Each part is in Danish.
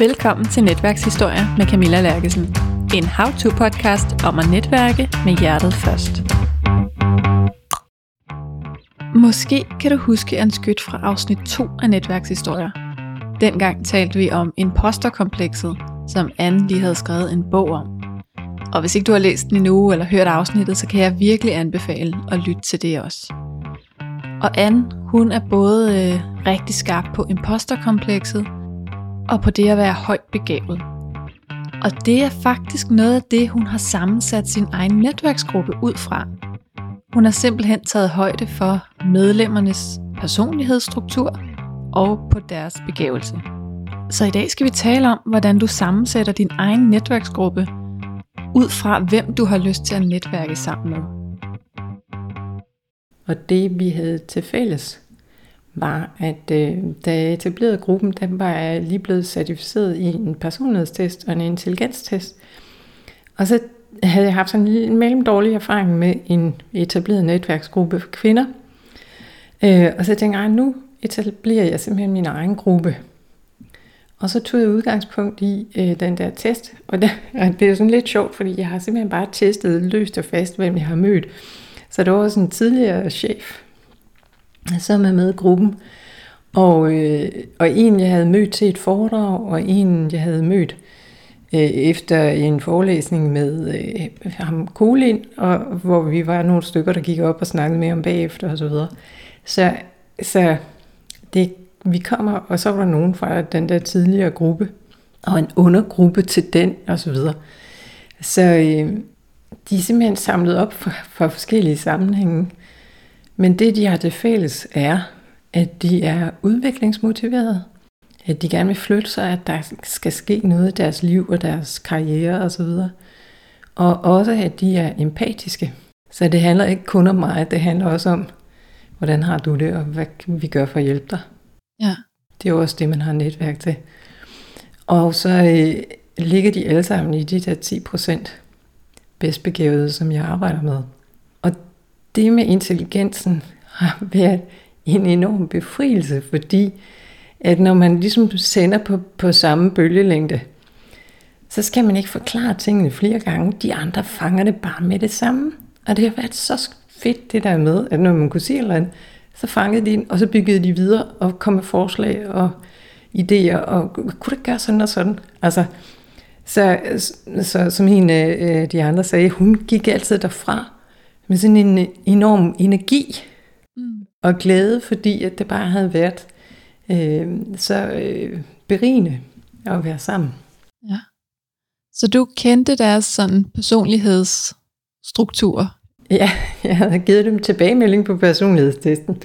Velkommen til Netværkshistorier med Camilla Lærkesen. En how-to-podcast om at netværke med hjertet først. Måske kan du huske en skyt fra afsnit 2 af Netværkshistorier. Dengang talte vi om imposterkomplekset, som Anne lige havde skrevet en bog om. Og hvis ikke du har læst den endnu eller hørt afsnittet, så kan jeg virkelig anbefale at lytte til det også. Og Anne, hun er både øh, rigtig skarp på imposterkomplekset, og på det at være højt begavet. Og det er faktisk noget af det, hun har sammensat sin egen netværksgruppe ud fra. Hun har simpelthen taget højde for medlemmernes personlighedsstruktur og på deres begævelse. Så i dag skal vi tale om, hvordan du sammensætter din egen netværksgruppe ud fra, hvem du har lyst til at netværke sammen med. Og det vi havde til fælles, var, at øh, da jeg etablerede gruppen, der var jeg lige blevet certificeret i en personlighedstest og en intelligenstest. Og så havde jeg haft sådan en mellemdårlig erfaring med en etableret netværksgruppe for kvinder. Øh, og så tænkte jeg, nu etablerer jeg simpelthen min egen gruppe. Og så tog jeg udgangspunkt i øh, den der test, og det, og det er sådan lidt sjovt, fordi jeg har simpelthen bare testet løst og fast, hvem jeg har mødt. Så der var også en tidligere chef, som er med i gruppen, og, øh, og en jeg havde mødt til et foredrag, og en jeg havde mødt øh, efter en forelæsning med øh, ham Kolin, og hvor vi var nogle stykker, der gik op og snakkede med om bagefter og så videre. Så, så det, vi kommer, og så var der nogen fra den der tidligere gruppe, og en undergruppe til den og så videre. Så øh, de er simpelthen samlet op fra, fra forskellige sammenhænge. Men det, de har til fælles, er, at de er udviklingsmotiverede. At de gerne vil flytte sig, at der skal ske noget i deres liv og deres karriere osv. Og, og også, at de er empatiske. Så det handler ikke kun om mig, det handler også om, hvordan har du det, og hvad vi gør for at hjælpe dig. Ja. Det er jo også det, man har netværk til. Og så øh, ligger de alle sammen i de der 10 procent bedst begavede, som jeg arbejder med. Det med intelligensen har været en enorm befrielse, fordi at når man ligesom sender på, på samme bølgelængde, så skal man ikke forklare tingene flere gange. De andre fanger det bare med det samme. Og det har været så fedt det der med, at når man kunne sige eller andet, så fangede de og så byggede de videre og kom med forslag og idéer, og kunne det gøre sådan og sådan? Altså, så, så som en af øh, de andre sagde, hun gik altid derfra med sådan en enorm energi mm. og glæde, fordi at det bare havde været øh, så øh, berigende at være sammen. Ja. Så du kendte deres sådan personlighedsstruktur? Ja, jeg havde givet dem tilbagemelding på personlighedstesten.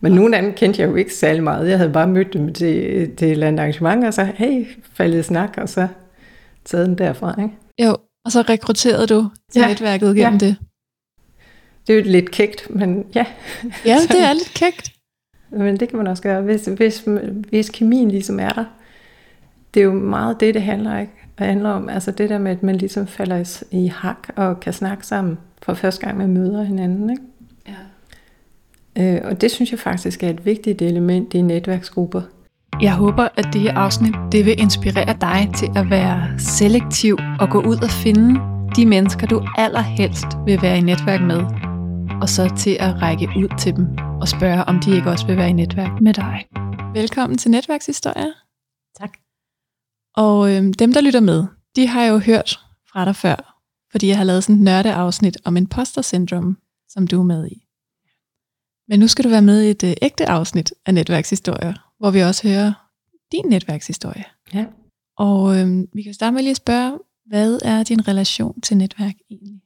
Men nogle af dem kendte jeg jo ikke særlig meget. Jeg havde bare mødt dem til, til et eller andet arrangement, og så, hey, faldet snak, og så taget den derfra, ikke? Jo, og så rekrutterede du til ja. netværket gennem ja. det. Det er jo lidt kægt, men ja. Ja, det er lidt kægt. Men det kan man også gøre, hvis, hvis, hvis kemien ligesom er der. Det er jo meget det, det handler, ikke? Det handler om altså det der med, at man ligesom falder i hak og kan snakke sammen for første gang, man møder hinanden. Ikke? Ja. Øh, og det synes jeg faktisk er et vigtigt element i netværksgrupper. Jeg håber, at det her afsnit det vil inspirere dig til at være selektiv og gå ud og finde de mennesker, du allerhelst vil være i netværk med. Og så til at række ud til dem og spørge, om de ikke også vil være i netværk med dig. Velkommen til Netværkshistorier. Tak. Og øhm, dem, der lytter med, de har jo hørt fra dig før, fordi jeg har lavet sådan et nørdeafsnit om imposter syndrome, som du er med i. Men nu skal du være med i et øh, ægte afsnit af Netværkshistorier, hvor vi også hører din netværkshistorie. Ja. Og øhm, vi kan starte med lige at spørge, hvad er din relation til netværk egentlig?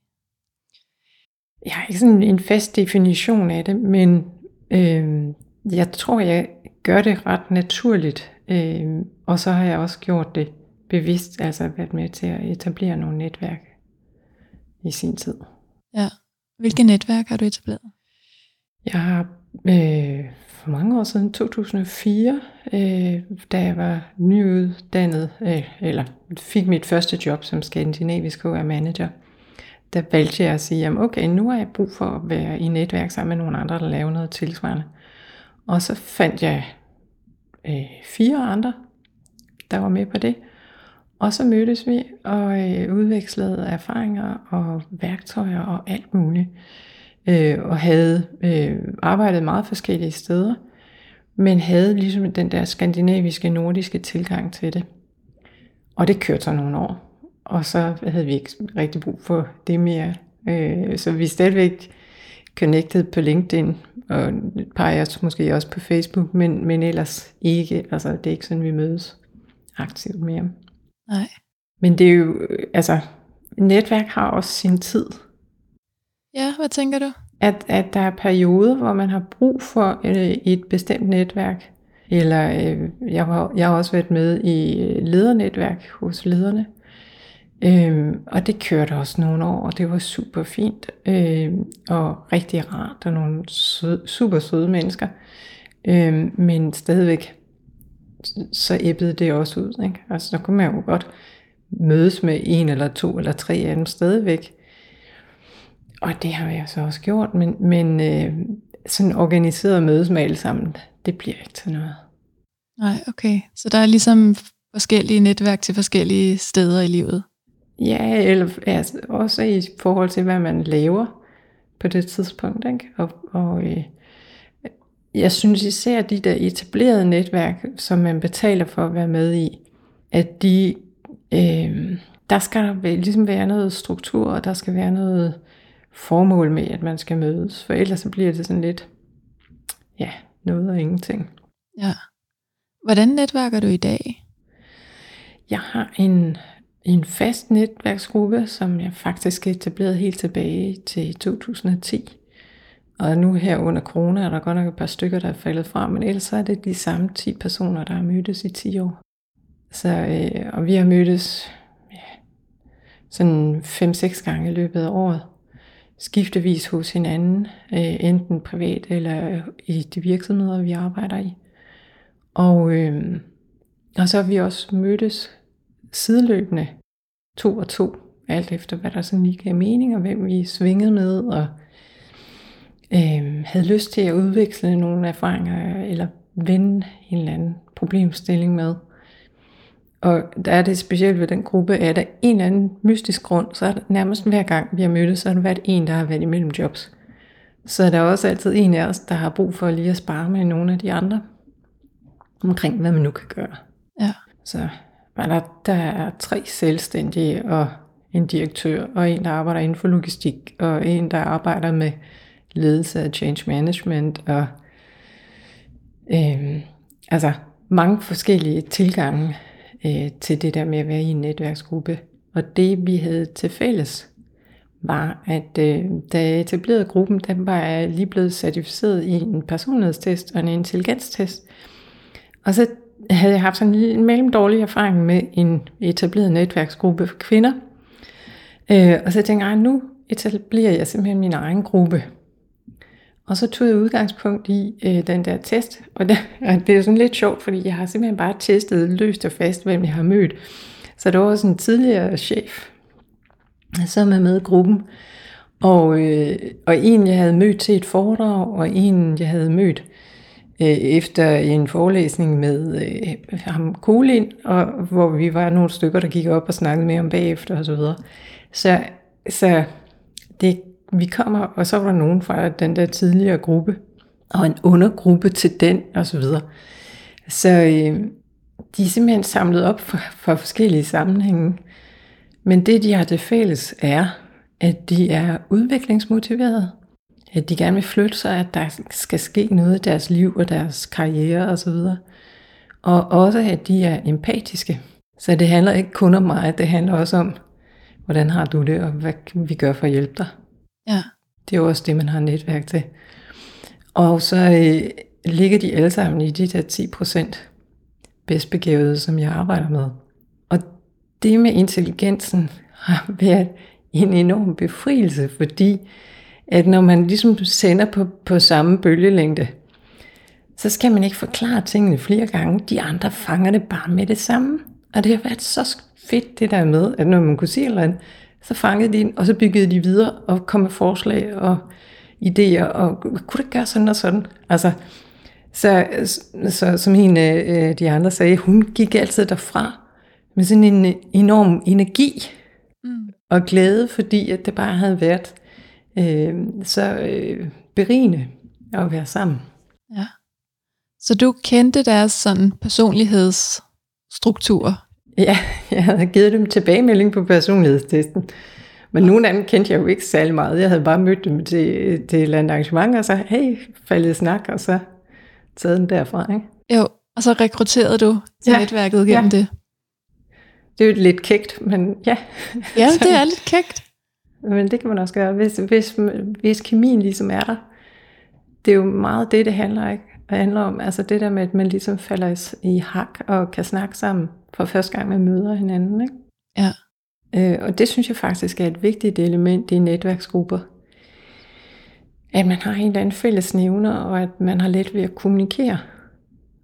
Jeg har ikke sådan en fast definition af det, men øh, jeg tror, jeg gør det ret naturligt. Øh, og så har jeg også gjort det bevidst, altså været med til at etablere nogle netværk i sin tid. Ja. Hvilke netværk har du etableret? Jeg har øh, for mange år siden, 2004, øh, da jeg var nyuddannet, øh, eller fik mit første job som skandinavisk HR-manager, der valgte jeg at sige, at okay, nu har jeg brug for at være i netværk sammen med nogle andre, der laver noget tilsvarende. Og så fandt jeg øh, fire andre der var med på det. Og så mødtes vi og øh, udvekslede erfaringer og værktøjer og alt muligt. Øh, og havde øh, arbejdet meget forskellige steder, men havde ligesom den der skandinaviske, nordiske tilgang til det. Og det kørte så nogle år. Og så havde vi ikke rigtig brug for det mere. Øh, så vi er stadigvæk connected på LinkedIn, og et par af os måske også på Facebook, men, men ellers ikke. Altså, det er ikke sådan, vi mødes aktivt mere. Nej. Men det er jo, altså, netværk har også sin tid. Ja, hvad tænker du? At, at der er perioder, hvor man har brug for øh, et bestemt netværk. Eller øh, jeg, har, jeg har også været med i ledernetværk hos lederne. Øhm, og det kørte også nogle år, og det var super fint. Øhm, og rigtig rart, og nogle sød, super søde mennesker. Øhm, men stadigvæk, så æbbede det også ud. Ikke? Altså, der kunne man jo godt mødes med en eller to eller tre af dem stadigvæk. Og det har jeg så også gjort, men, men øh, sådan organiseret mødes med alle sammen, det bliver ikke til noget. Nej, okay. Så der er ligesom forskellige netværk til forskellige steder i livet? Ja, eller altså, også i forhold til, hvad man laver på det tidspunkt. Ikke? Og, og øh, jeg synes især de der etablerede netværk, som man betaler for at være med i, at de, øh, der skal der ligesom være noget struktur, og der skal være noget formål med, at man skal mødes. For ellers så bliver det sådan lidt, ja, noget og ingenting. Ja. Hvordan netværker du i dag? Jeg har en en fast netværksgruppe, som jeg faktisk etablerede helt tilbage til 2010. Og nu her under corona er der godt nok et par stykker, der er faldet fra, men ellers er det de samme 10 personer, der har mødtes i 10 år. Så, øh, og vi har mødtes ja, sådan 5-6 gange i løbet af året. Skiftevis hos hinanden, øh, enten privat eller i de virksomheder, vi arbejder i. Og, øh, og så har vi også mødtes sideløbende to og to, alt efter hvad der sådan lige gav mening, og hvem vi svingede med, og øh, havde lyst til at udveksle nogle erfaringer, eller vende en eller anden problemstilling med. Og der er det specielt ved den gruppe, at der en eller anden mystisk grund, så er det nærmest hver gang vi har mødtes, så har der været en, der har været imellem jobs. Så er der også altid en af os, der har brug for lige at spare med nogle af de andre, omkring hvad man nu kan gøre. Ja. Så men der, der er tre selvstændige og en direktør, og en, der arbejder inden for logistik, og en, der arbejder med ledelse af change management, og øh, altså mange forskellige tilgange øh, til det der med at være i en netværksgruppe. Og det vi havde til fælles, var, at øh, da jeg etablerede gruppen, den var jeg lige blevet certificeret i en personlighedstest og en intelligenstest. Og så havde jeg haft sådan en mellemdårlig erfaring med en etableret netværksgruppe for kvinder. Øh, og så tænkte jeg, nu etablerer jeg simpelthen min egen gruppe. Og så tog jeg udgangspunkt i øh, den der test, og det, og det er sådan lidt sjovt, fordi jeg har simpelthen bare testet løst og fast, hvem jeg har mødt. Så der var også en tidligere chef, som er med i gruppen, og, øh, og en jeg havde mødt til et foredrag, og en jeg havde mødt øh, efter en forelæsning med øh, ham Kolin, og hvor vi var nogle stykker, der gik op og snakkede med om bagefter og så videre. Så, så det, vi kommer, og så var der nogen fra den der tidligere gruppe, og en undergruppe til den og så videre. Så øh, de er simpelthen samlet op fra, fra forskellige sammenhænge. Men det, de har til fælles, er, at de er udviklingsmotiverede at de gerne vil flytte sig, at der skal ske noget i deres liv og deres karriere osv. Og, og også at de er empatiske. Så det handler ikke kun om mig, det handler også om, hvordan har du det, og hvad vi gør for at hjælpe dig. Ja. Det er jo også det, man har netværk til. Og så øh, ligger de alle sammen i de der 10% bedst begavede, som jeg arbejder med. Og det med intelligensen har været en enorm befrielse, fordi at når man ligesom sender på, på samme bølgelængde, så skal man ikke forklare tingene flere gange. De andre fanger det bare med det samme. Og det har været så fedt det der med, at når man kunne sige eller andet, så fangede de og så byggede de videre og kom med forslag og idéer, og kunne det gøre sådan og sådan. Altså, Så, så som hende, øh, de andre sagde, hun gik altid derfra med sådan en enorm energi mm. og glæde, fordi at det bare havde været øh, så øh, berigende at være sammen. Ja. Så du kendte deres sådan personlighedsstruktur? Ja, jeg havde givet dem tilbagemelding på personlighedstesten. Men nogle af dem kendte jeg jo ikke særlig meget. Jeg havde bare mødt dem til, til et eller andet arrangement, og så, hey, faldet snak, og så taget den derfra, ikke? Jo, og så rekrutterede du til ja. netværket gennem ja. det. Det er jo lidt kægt, men ja. Ja, det er lidt kægt. Men det kan man også gøre, hvis, hvis, hvis kemien ligesom er der. Det er jo meget det, det handler, ikke? Det handler om, altså det der med, at man ligesom falder i hak og kan snakke sammen for første gang, man møder hinanden, ikke? Ja. Øh, og det synes jeg faktisk er et vigtigt element i netværksgrupper. At man har en eller anden fælles nævner, og at man har let ved at kommunikere.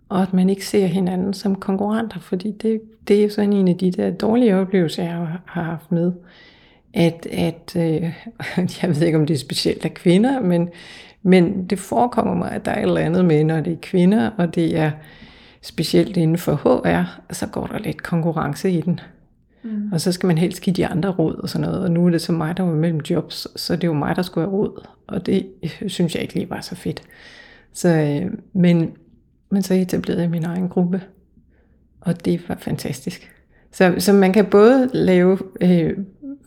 Og at man ikke ser hinanden som konkurrenter, fordi det, det er jo sådan en af de der dårlige oplevelser, jeg har haft med. At, at øh, jeg ved ikke, om det er specielt af kvinder, men, men det forekommer mig, at der er et eller andet med, når det er kvinder, og det er specielt inden for HR, så går der lidt konkurrence i den. Mm. Og så skal man helst give de andre råd og sådan noget. Og nu er det så mig, der var mellem jobs, så det er jo mig, der skulle have råd. Og det synes jeg ikke lige var så fedt. Så, øh, men, men så etablerede jeg min egen gruppe. Og det var fantastisk. Så, så man kan både lave øh,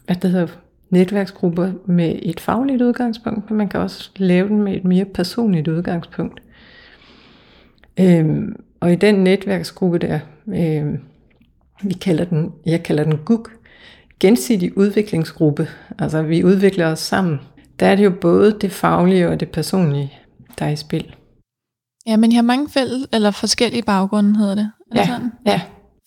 hvad det hedder, netværksgrupper med et fagligt udgangspunkt, men man kan også lave den med et mere personligt udgangspunkt. Øhm, og i den netværksgruppe der, øh, vi kalder den, jeg kalder den GUG, gensidig udviklingsgruppe, altså vi udvikler os sammen, der er det jo både det faglige og det personlige, der er i spil. Ja, men jeg har mange fælles, eller forskellige baggrunde, hedder det. Er ja, sådan? ja.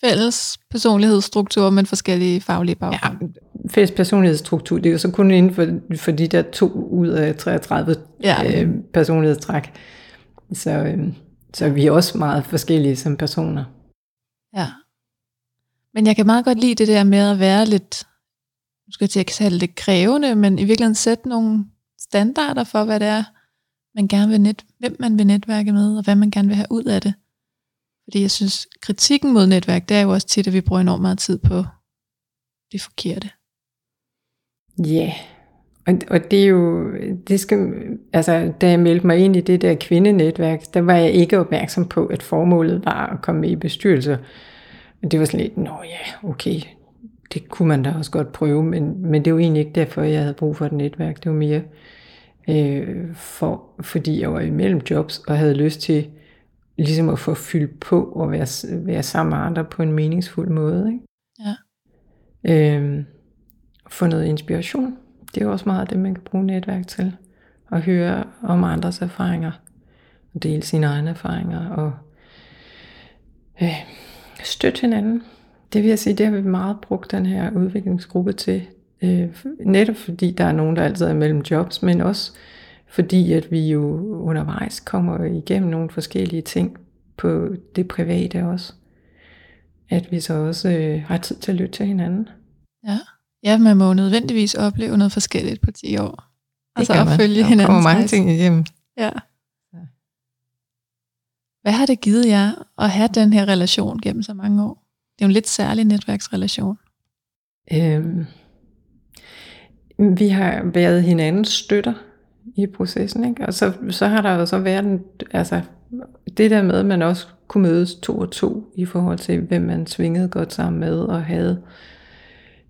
Fælles personlighedsstruktur, men forskellige faglige baggrunde. Ja, fælles personlighedsstruktur, det er jo så kun inden for, for de der to ud af 33 ja. øh, personlighedstræk. Så, øh, så vi er også meget forskellige som personer. Ja. Men jeg kan meget godt lide det der med at være lidt, nu skal jeg til at kalde det krævende, men i virkeligheden sætte nogle standarder for, hvad det er, man gerne vil net, hvem man vil netværke med, og hvad man gerne vil have ud af det. Fordi jeg synes, kritikken mod netværk, det er jo også tit, at vi bruger enormt meget tid på det forkerte. Ja, yeah. og, og det er jo, det skal, altså, da jeg meldte mig ind i det der kvindenetværk, der var jeg ikke opmærksom på, at formålet var at komme med i bestyrelser. Det var sådan lidt, nå ja, okay, det kunne man da også godt prøve, men, men det var egentlig ikke derfor, jeg havde brug for et netværk. Det var mere øh, for, fordi jeg var imellem jobs og havde lyst til ligesom at få fyldt på og være, være sammen med andre på en meningsfuld måde. Ikke? Ja. Øh, få noget inspiration. Det er også meget det, man kan bruge netværk til. At høre om andres erfaringer. Og dele sine egne erfaringer. Og øh, støtte hinanden. Det vil jeg sige, det har vi meget brugt den her udviklingsgruppe til. Øh, netop fordi der er nogen, der altid er mellem jobs, men også fordi at vi jo undervejs kommer igennem nogle forskellige ting på det private også. At vi så også øh, har tid til at lytte til hinanden. Ja ja, man må jo nødvendigvis opleve noget forskelligt på 10 år. Det altså at følge hinanden. Der kommer mange ting igennem. Ja. Hvad har det givet jer at have den her relation gennem så mange år? Det er jo en lidt særlig netværksrelation. Øhm, vi har været hinandens støtter i processen, ikke? og så, så har der jo så været en, altså, det der med, at man også kunne mødes to og to i forhold til, hvem man svingede godt sammen med og havde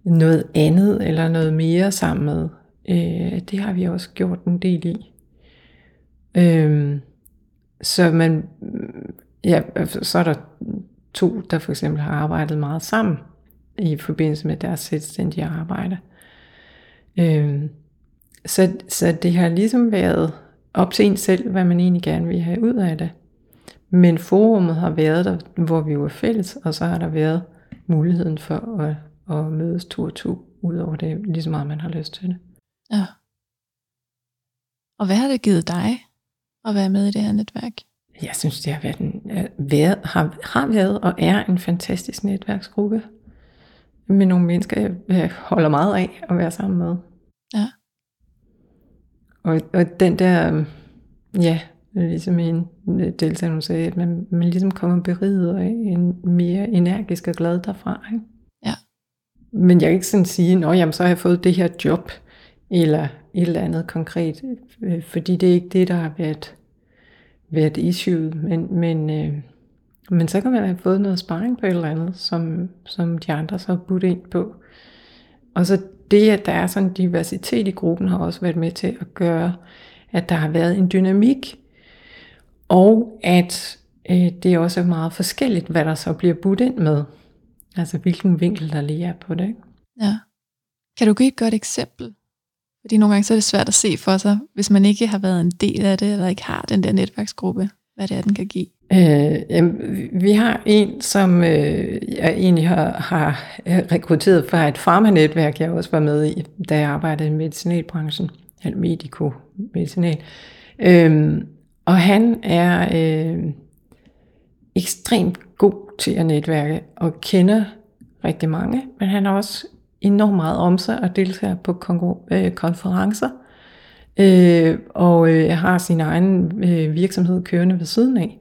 noget andet eller noget mere sammen med. Øh, det har vi også gjort en del i. Øh, så man, ja, så er der to, der for eksempel har arbejdet meget sammen i forbindelse med deres selvstændige arbejde. Øh, så, så det har ligesom været op til en selv, hvad man egentlig gerne vil have ud af det. Men forumet har været der, hvor vi var fælles, og så har der været muligheden for at, at mødes to og to, udover det, ligesom meget man har lyst til det. Ja. Og hvad har det givet dig at være med i det her netværk? Jeg synes, det har været, en, været, har, har været og er en fantastisk netværksgruppe med nogle mennesker, jeg holder meget af at være sammen med. Ja. Og, og den der, ja, ligesom en deltager, hun sagde, at man, man ligesom kommer beriget og en mere energisk og glad derfra. Ikke? Men jeg kan ikke sådan sige, at jamen, så har jeg fået det her job, eller et eller andet konkret, øh, fordi det er ikke det, der har været, været issue, men, men, øh, men så kan man have fået noget sparring på et eller andet, som, som de andre så har budt ind på. Og så det, at der er sådan en diversitet i gruppen, har også været med til at gøre, at der har været en dynamik, og at øh, det også er meget forskelligt, hvad der så bliver budt ind med. Altså hvilken vinkel der lige er på det. Ikke? Ja. Kan du give et godt eksempel? Fordi nogle gange så er det svært at se for sig, hvis man ikke har været en del af det, eller ikke har den der netværksgruppe, hvad det er, den kan give. Øh, jamen, vi har en, som øh, jeg egentlig har, har rekrutteret fra et farmanetværk, jeg også var med i, da jeg arbejdede i medicinalbranchen, eller medico-medicinal. Øh, og han er øh, ekstremt god til at netværke og kender rigtig mange, men han er også enormt meget om sig og deltager på øh, konferencer. Øh, og øh, har sin egen øh, virksomhed kørende ved siden af.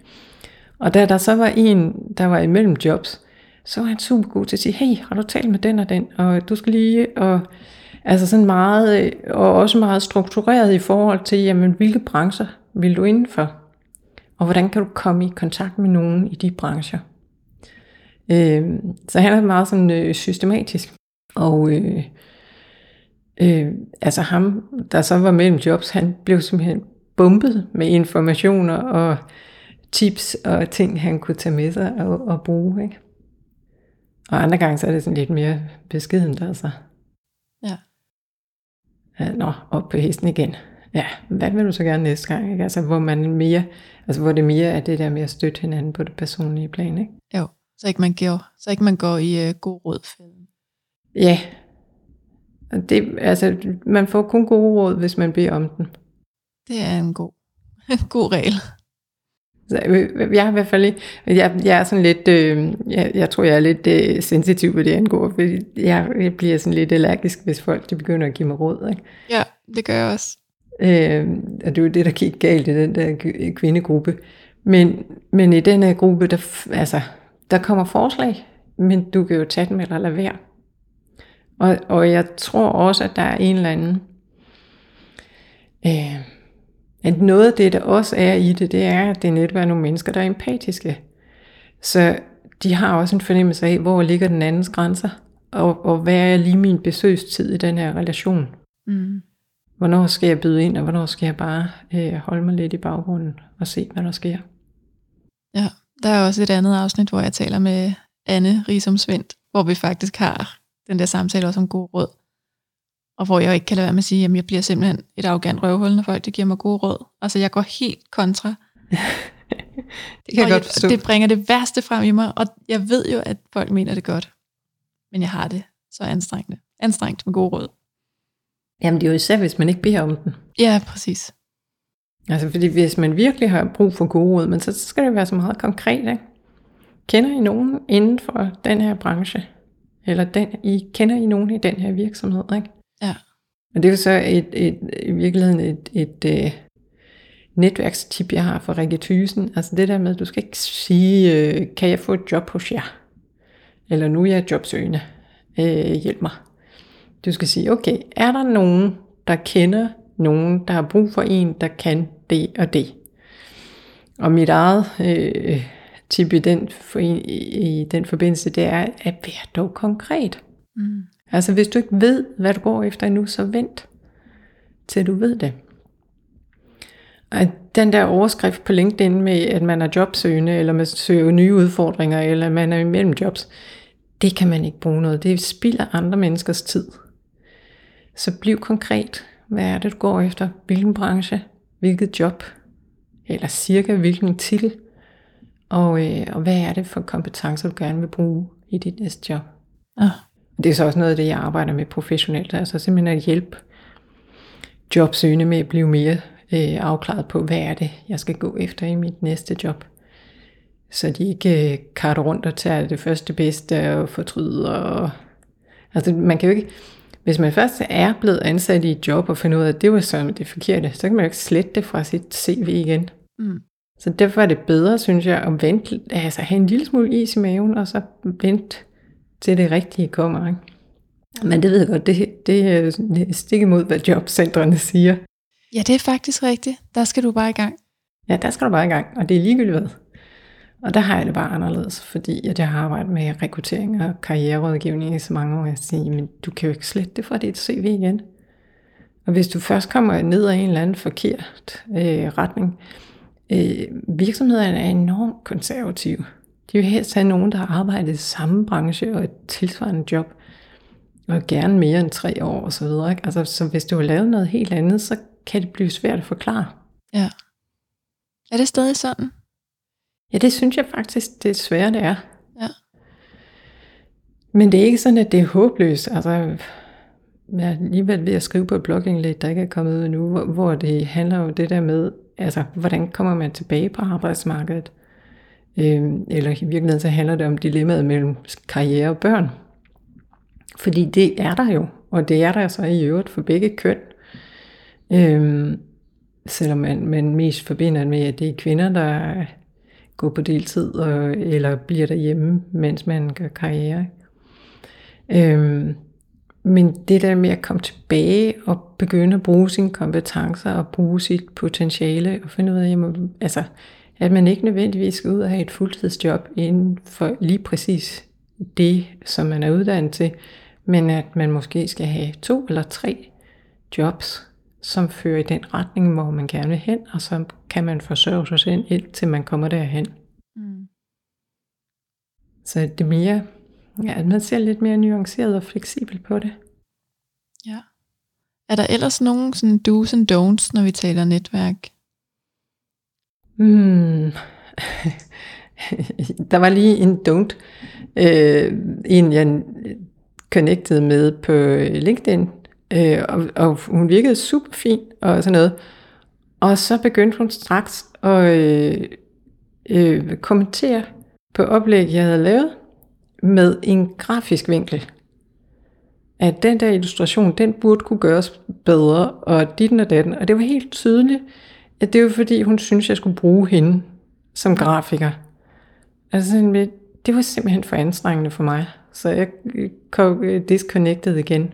Og da der så var en, der var imellem jobs, så var han super god til at sige, hey, har du talt med den og den, og du skal lige, og altså sådan meget, øh, og også meget struktureret i forhold til, jamen, hvilke brancher vil du indenfor? Og hvordan kan du komme i kontakt med nogen i de brancher? Øh, så han er meget sådan øh, systematisk. Og øh, øh, altså ham, der så var mellem jobs, han blev simpelthen bumpet med informationer og tips og ting, han kunne tage med sig og, og bruge. Ikke? Og andre gange så er det sådan lidt mere beskedent altså. Ja. ja nå, op på hesten igen. Ja, hvad vil du så gerne næste gang? Ikke? Altså, hvor man mere, altså hvor det mere er det der med at støtte hinanden på det personlige plan, ikke? Jo, så ikke man går, så ikke man går i uh, god råd. Ja. Det, altså, man får kun gode råd, hvis man beder om den. Det er en god, god regel. Så jeg er i hvert fald ikke, jeg, jeg er sådan lidt, øh, jeg, jeg tror jeg er lidt øh, sensitiv på det angår, fordi jeg, jeg bliver sådan lidt allergisk, hvis folk de begynder at give mig råd. Ikke? Ja, det gør jeg også. Øh, og det er jo det, der gik galt i den der kvindegruppe. Men, men i den her gruppe, der, altså, der kommer forslag, men du kan jo tage dem eller lade være. Og, og jeg tror også, at der er en eller anden... Øh, at noget af det, der også er i det, det er, at det netop er nogle mennesker, der er empatiske. Så de har også en fornemmelse af, hvor ligger den andens grænser, og, og hvad er lige min besøgstid i den her relation. Mm. Hvornår skal jeg byde ind, og hvornår skal jeg bare øh, holde mig lidt i baggrunden og se, hvad der sker. Ja, der er også et andet afsnit, hvor jeg taler med Anne Risum Svendt, hvor vi faktisk har den der samtale også om god råd. Og hvor jeg ikke kan lade være med at sige, at jeg bliver simpelthen et arrogant røvhul, når folk det giver mig gode råd. Altså jeg går helt kontra. det kan jeg godt forstå. Det bringer det værste frem i mig, og jeg ved jo, at folk mener det godt. Men jeg har det så anstrengende. Anstrengt med gode råd. Jamen det er jo især, hvis man ikke beder om den. Ja, præcis. Altså fordi hvis man virkelig har brug for gode råd, men så skal det være så meget konkret, ikke? Kender I nogen inden for den her branche? Eller den, I kender I nogen i den her virksomhed, ikke? Ja. Og det er jo så et, et, i virkeligheden et, et, et uh, netværkstip, jeg har for Rikke Thysen. Altså det der med, at du skal ikke sige, uh, kan jeg få et job hos jer? Eller nu er jeg jobsøgende. Uh, hjælp mig. Du skal sige, okay, er der nogen, der kender nogen, der har brug for en, der kan det og det? Og mit eget øh, tip i den, for, i, i den forbindelse, det er at være dog konkret. Mm. Altså hvis du ikke ved, hvad du går efter nu, så vent til du ved det. Og den der overskrift på LinkedIn med, at man er jobsøgende, eller man søger nye udfordringer, eller man er imellem jobs, det kan man ikke bruge noget. Det spilder andre menneskers tid. Så bliv konkret. Hvad er det, du går efter? Hvilken branche? Hvilket job? Eller cirka hvilken titel? Og, øh, og hvad er det for kompetencer, du gerne vil bruge i dit næste job? Ah. Det er så også noget af det, jeg arbejder med professionelt. Altså simpelthen at hjælpe jobsøgende med at blive mere øh, afklaret på, hvad er det, jeg skal gå efter i mit næste job. Så de ikke øh, karter rundt og tager det første bedste og fortryder. Og, altså man kan jo ikke, hvis man først er blevet ansat i et job og finder ud af, at det var sådan det forkerte, så kan man jo ikke slette det fra sit CV igen. Mm. Så derfor er det bedre, synes jeg, at vente, altså have en lille smule is i maven, og så vente til det rigtige kommer. Ikke? Men det ved jeg godt, det, det er stik imod, hvad jobcentrene siger. Ja, det er faktisk rigtigt. Der skal du bare i gang. Ja, der skal du bare i gang, og det er ligegyldigt hvad. Og der har jeg det bare anderledes, fordi at jeg har arbejdet med rekruttering og karriererådgivning i så mange år, jeg siger, men du kan jo ikke slette det fra dit CV igen. Og hvis du først kommer ned ad en eller anden forkert øh, retning, øh, virksomhederne er enormt konservative. De vil helst have nogen, der har arbejdet i samme branche og et tilsvarende job, og gerne mere end tre år og så videre. Ikke? Altså, så hvis du har lavet noget helt andet, så kan det blive svært at forklare. Ja. Er det stadig sådan? Ja, det synes jeg faktisk, det svært, det er. Ja. Men det er ikke sådan, at det er håbløst. Altså, jeg er alligevel ved at skrive på et blogindlæg, der ikke er kommet ud endnu, hvor, hvor det handler om det der med, altså, hvordan kommer man tilbage på arbejdsmarkedet? Øhm, eller i virkeligheden så handler det om dilemmaet mellem karriere og børn. Fordi det er der jo, og det er der så i øvrigt for begge køn. Øhm, selvom man, man mest forbinder med, at det er kvinder, der gå på deltid, og, eller bliver derhjemme, mens man gør karriere. Øhm, men det der med at komme tilbage og begynde at bruge sine kompetencer og bruge sit potentiale og finde ud af, jamen, altså, at man ikke nødvendigvis skal ud og have et fuldtidsjob inden for lige præcis det, som man er uddannet til, men at man måske skal have to eller tre jobs, som fører i den retning, hvor man gerne vil hen, og så kan man forsørge sig selv, indtil man kommer derhen. Mm. Så det er mere, ja, at man ser lidt mere nuanceret og fleksibel på det. Ja. Er der ellers nogen sådan do's and don'ts, når vi taler netværk? Mm. der var lige en don't. Øh, en jeg connected med på LinkedIn, øh, og, og hun virkede super fin og sådan noget. Og så begyndte hun straks at øh, øh, kommentere på oplæg, jeg havde lavet, med en grafisk vinkel. At den der illustration, den burde kunne gøres bedre, og dit og datten. Og det var helt tydeligt, at det var fordi, hun synes jeg skulle bruge hende som grafiker. Altså, det var simpelthen for anstrengende for mig. Så jeg øh, kom øh, disconnected igen.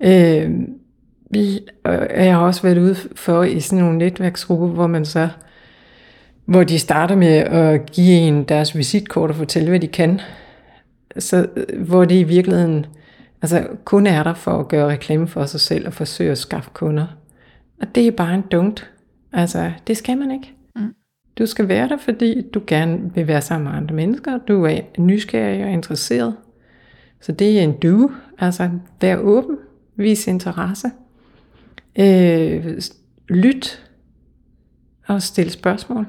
Øh, jeg har også været ude for i sådan nogle netværksgrupper, hvor man så hvor de starter med at give en deres visitkort og fortælle, hvad de kan. Så, hvor det i virkeligheden altså, kun er der for at gøre reklame for sig selv og forsøge at skaffe kunder. Og det er bare en dumt. Altså, det skal man ikke. Mm. Du skal være der, fordi du gerne vil være sammen med andre mennesker. Du er nysgerrig og interesseret. Så det er en du. Altså, vær åben. Vis interesse. Øh, lyt. Og stille spørgsmål.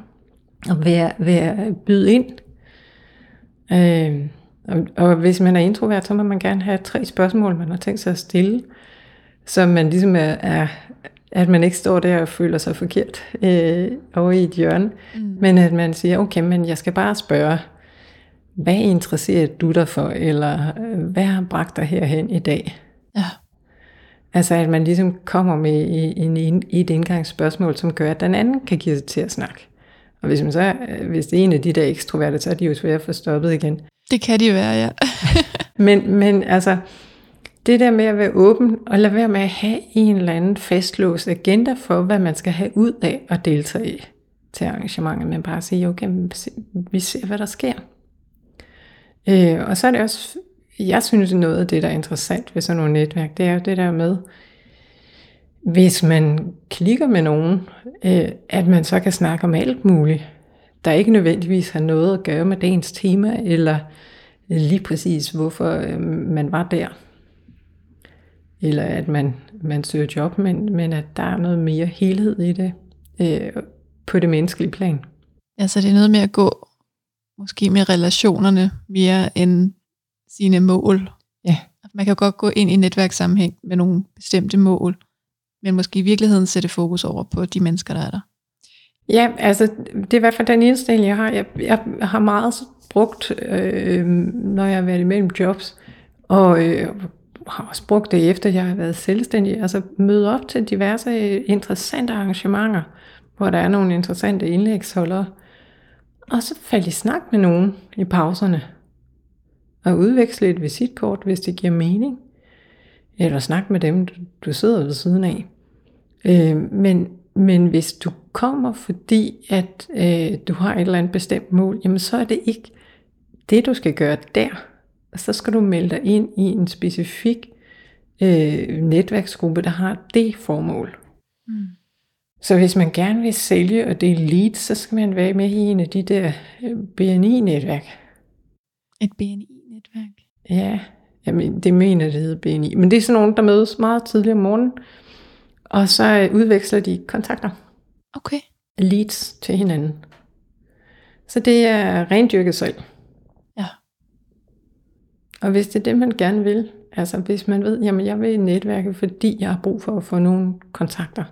Og vær, vær byde ind. Øh, og, og hvis man er introvert, så må man gerne have tre spørgsmål, man har tænkt sig at stille. Så man ligesom er, er at man ikke står der og føler sig forkert øh, over i et hjørne, mm. men at man siger, okay, men jeg skal bare spørge, hvad interesserer du dig for, eller øh, hvad har bragt dig herhen i dag? Ja. Altså at man ligesom kommer med en, en, et indgangsspørgsmål, som gør, at den anden kan give sig til at snakke. Og hvis, man så, øh, hvis det er en af de der ekstroverte, så er de jo svære at få stoppet igen. Det kan de være, ja. men, men altså, det der med at være åben, og lade være med at have en eller anden fastlåst agenda for, hvad man skal have ud af at deltage til arrangementet, men bare sige, okay, vi ser, hvad der sker. Øh, og så er det også, jeg synes noget af det, der er interessant ved sådan nogle netværk, det er jo det der med, hvis man klikker med nogen, øh, at man så kan snakke om alt muligt, der ikke nødvendigvis har noget at gøre med dagens tema, eller lige præcis hvorfor øh, man var der eller at man, man søger job, men, men at der er noget mere helhed i det øh, på det menneskelige plan. Altså det er noget med at gå måske med relationerne mere end sine mål. Ja. Man kan godt gå ind i netværkssammenhæng med nogle bestemte mål, men måske i virkeligheden sætte fokus over på de mennesker, der er der. Ja, altså det er i hvert fald den indstilling, jeg har. Jeg, jeg har meget brugt, øh, når jeg har været imellem jobs, og øh, har også brugt det efter, jeg har været selvstændig. Altså møde op til diverse interessante arrangementer, hvor der er nogle interessante indlægsholdere, og så falde i snak med nogen i pauserne, og udveksle et visitkort, hvis det giver mening, eller snak med dem, du sidder ved siden af. Øh, men, men hvis du kommer, fordi at øh, du har et eller andet bestemt mål, jamen så er det ikke det, du skal gøre der. Så skal du melde dig ind i en specifik øh, netværksgruppe, der har det formål. Mm. Så hvis man gerne vil sælge og dele leads, så skal man være med i en af de der øh, BNI-netværk. Et BNI-netværk? Ja, jamen, det mener det hedder BNI. Men det er sådan nogle, der mødes meget tidligt om morgenen, og så udveksler de kontakter. Okay. Leads til hinanden. Så det er rendyrket salg. Ja. Og hvis det er det, man gerne vil, altså hvis man ved, jamen jeg vil netværke, fordi jeg har brug for at få nogle kontakter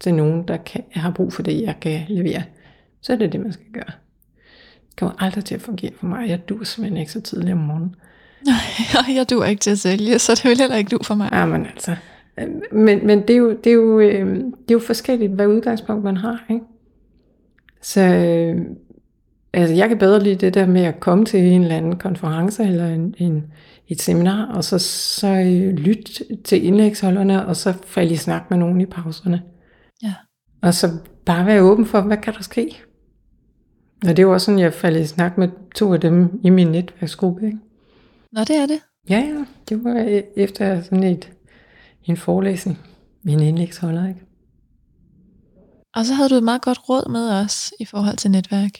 til nogen, der kan, jeg har brug for det, jeg kan levere, så er det det, man skal gøre. Det kommer aldrig til at fungere for mig. Jeg dur simpelthen ikke så tidligt om morgenen. Nej, jeg dur ikke til at sælge, så det vil heller ikke du for mig. Ja, men altså. Men, men det, er jo, det, er jo, øh, det er jo forskelligt, hvad udgangspunkt man har. Ikke? Så øh, altså, jeg kan bedre lide det der med at komme til en eller anden konference eller en, en, et seminar, og så, så øh, lytte til indlægsholderne, og så falde i snak med nogen i pauserne. Ja. Og så bare være åben for, hvad kan der ske? Og det er jo også sådan, jeg faldt i snak med to af dem i min netværksgruppe. Ikke? Nå, det er det. Ja, ja. Det var øh, efter sådan et, en forelæsning. Min indlægsholder, ikke? Og så havde du et meget godt råd med os i forhold til netværk.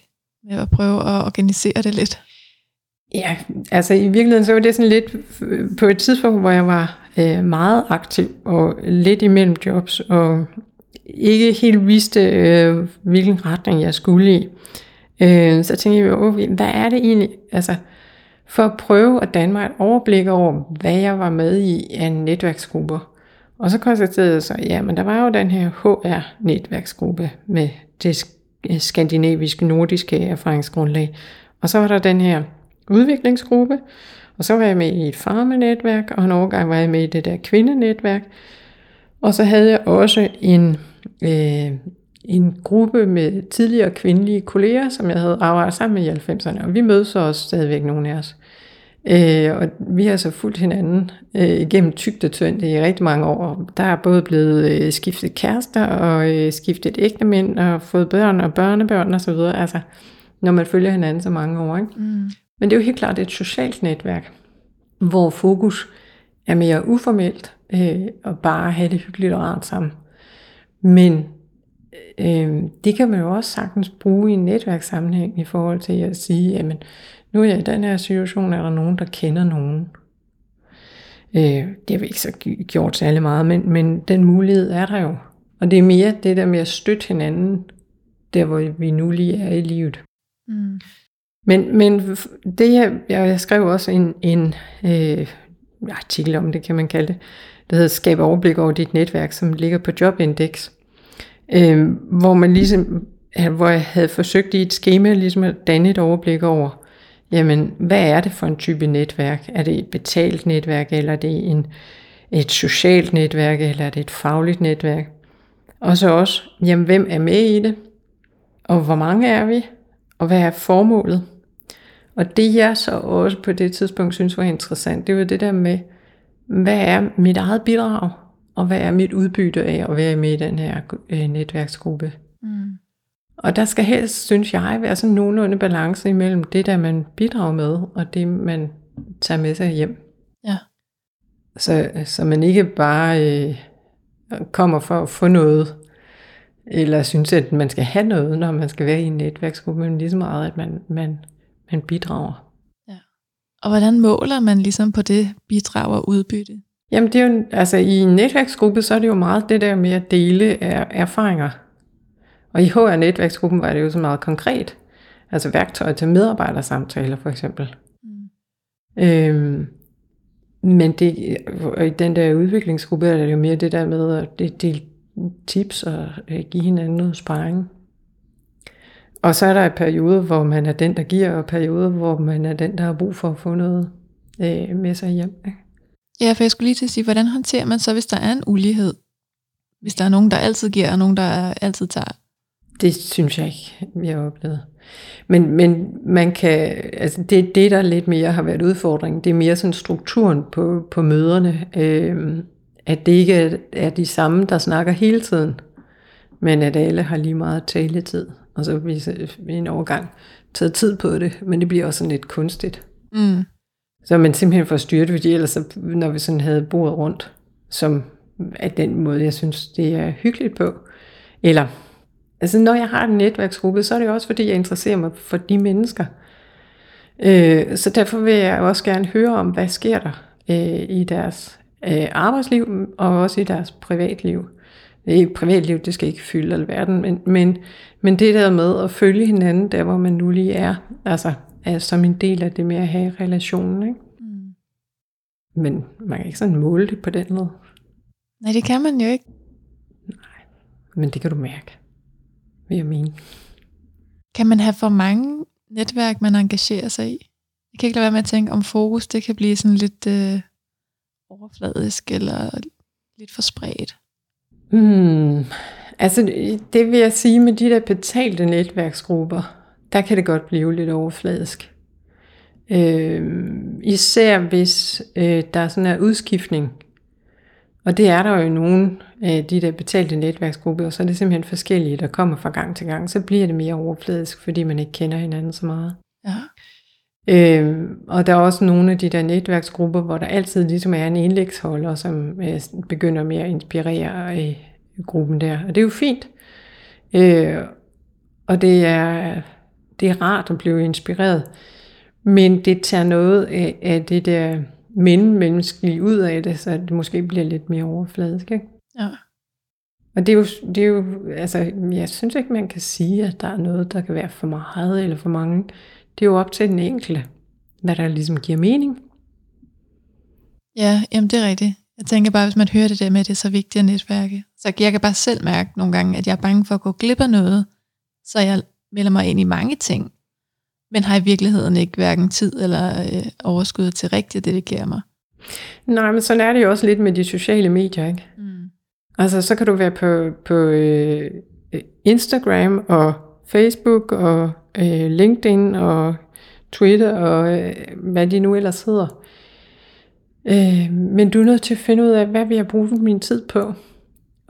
Med at prøve at organisere det lidt. Ja, altså i virkeligheden så var det sådan lidt på et tidspunkt, hvor jeg var øh, meget aktiv og lidt imellem jobs og ikke helt vidste, øh, hvilken retning jeg skulle i. Øh, så tænkte jeg, okay, hvad er det egentlig, altså for at prøve at danne mig et overblik over, hvad jeg var med i af netværksgrupper. Og så konstaterede jeg så, ja, men der var jo den her HR-netværksgruppe med det øh, skandinaviske, nordiske erfaringsgrundlag. Og så var der den her udviklingsgruppe, og så var jeg med i et farmenetværk, og en overgang var jeg med i det der kvindenetværk. Og så havde jeg også en, øh, en gruppe med tidligere kvindelige kolleger, som jeg havde arbejdet sammen med i 90'erne, og vi mødes også stadigvæk nogle af os. Øh, og vi har så fulgt hinanden øh, igennem tygt og tyndt i rigtig mange år. Der er både blevet øh, skiftet kærester og øh, skiftet ægtemænd og fået børn og børnebørn osv. Altså, når man følger hinanden så mange år. Ikke? Mm. Men det er jo helt klart et socialt netværk, hvor fokus er mere uformelt øh, og bare have det hyggeligt og rart sammen. Men øh, det kan man jo også sagtens bruge i en netværkssammenhæng i forhold til at sige, jamen nu er jeg i den her situation, er der nogen, der kender nogen. Øh, det har vi ikke så gjort særlig meget, men, men den mulighed er der jo. Og det er mere det der med at støtte hinanden, der hvor vi nu lige er i livet. Mm. Men, men det her, jeg skrev også en, en øh, artikel om det, kan man kalde det, der hedder Skab overblik over dit netværk, som ligger på Jobindex, øh, hvor man ligesom, hvor jeg havde forsøgt i et schema ligesom at danne et overblik over, jamen, hvad er det for en type netværk? Er det et betalt netværk, eller er det en, et socialt netværk, eller er det et fagligt netværk? Og så også, jamen, hvem er med i det? Og hvor mange er vi? Og hvad er formålet? Og det jeg så også på det tidspunkt synes var interessant, det var det der med, hvad er mit eget bidrag, og hvad er mit udbytte af at være med i den her øh, netværksgruppe. Mm. Og der skal helst, synes jeg, være sådan nogenlunde balance imellem det, der man bidrager med, og det, man tager med sig hjem. Ja. Så, så man ikke bare øh, kommer for at få noget, eller synes, at man skal have noget, når man skal være i en netværksgruppe, men lige så meget, at man, man man bidrager. Ja. Og hvordan måler man ligesom på det bidrag og udbytte? Jamen det er jo, altså i en netværksgruppe, så er det jo meget det der med at dele af erfaringer. Og i HR-netværksgruppen var det jo så meget konkret. Altså værktøjer til medarbejdersamtaler for eksempel. Mm. Øhm, men det, i den der udviklingsgruppe er det jo mere det der med at dele tips og øh, give hinanden noget sparring. Og så er der et periode, hvor man er den, der giver, og perioder, hvor man er den, der har brug for at få noget øh, med sig hjem. Ikke? Ja, for jeg skulle lige til at sige, hvordan håndterer man så, hvis der er en ulighed? Hvis der er nogen, der altid giver, og nogen, der altid tager? Det synes jeg ikke, vi har oplevet. Men, men man kan, altså det, det, der lidt mere har været udfordringen, det er mere sådan strukturen på, på møderne. Øh, at det ikke er, de samme, der snakker hele tiden, men at alle har lige meget taletid. Og så vi en overgang taget tid på det, men det bliver også sådan lidt kunstigt. Mm. Så man simpelthen får styrt, fordi ellers, når vi sådan havde bordet rundt, som er den måde, jeg synes, det er hyggeligt på. Eller, altså når jeg har en netværksgruppe, så er det også, fordi jeg interesserer mig for de mennesker. Øh, så derfor vil jeg også gerne høre om, hvad sker der øh, i deres øh, arbejdsliv, og også i deres privatliv. I privatliv, det skal ikke fylde alverden, men, men, men det der med at følge hinanden, der hvor man nu lige er, altså er som en del af det med at have relationen. Ikke? Mm. Men man kan ikke sådan måle det på den måde. Nej, det kan man jo ikke. Nej, men det kan du mærke, vil jeg mene. Kan man have for mange netværk, man engagerer sig i? Jeg kan ikke lade være med at tænke, om fokus det kan blive sådan lidt øh, overfladisk eller lidt for spredt. Hmm. Altså, det vil jeg sige med de der betalte netværksgrupper, der kan det godt blive lidt overfladisk. Øh, især hvis øh, der er sådan en udskiftning og det er der jo i nogle af de der betalte netværksgrupper, og så er det simpelthen forskellige, der kommer fra gang til gang. Så bliver det mere overfladisk, fordi man ikke kender hinanden så meget. Ja. Øhm, og der er også nogle af de der netværksgrupper, hvor der altid ligesom er en indlægsholder, som øh, begynder med at inspirere øh, gruppen der. Og det er jo fint. Øh, og det er, det er rart at blive inspireret. Men det tager noget af, af det der menneskelige ud af det, så det måske bliver lidt mere overfladisk. Ikke? Ja. Og det er, jo, det er jo, altså, jeg synes ikke, man kan sige, at der er noget, der kan være for meget eller for mange. Det er jo op til den enkelte, hvad der ligesom giver mening. Ja, jamen det er rigtigt. Jeg tænker bare, hvis man hører det der med, at det er så vigtigt at netværke. Så jeg kan bare selv mærke nogle gange, at jeg er bange for at gå glip af noget. Så jeg melder mig ind i mange ting, men har i virkeligheden ikke hverken tid eller øh, overskud til rigtigt at dedikere mig. Nej, men sådan er det jo også lidt med de sociale medier, ikke? Mm. Altså, så kan du være på, på øh, Instagram og Facebook og øh, LinkedIn og Twitter og øh, hvad de nu ellers hedder. Øh, men du er nødt til at finde ud af, hvad vil jeg bruge min tid på?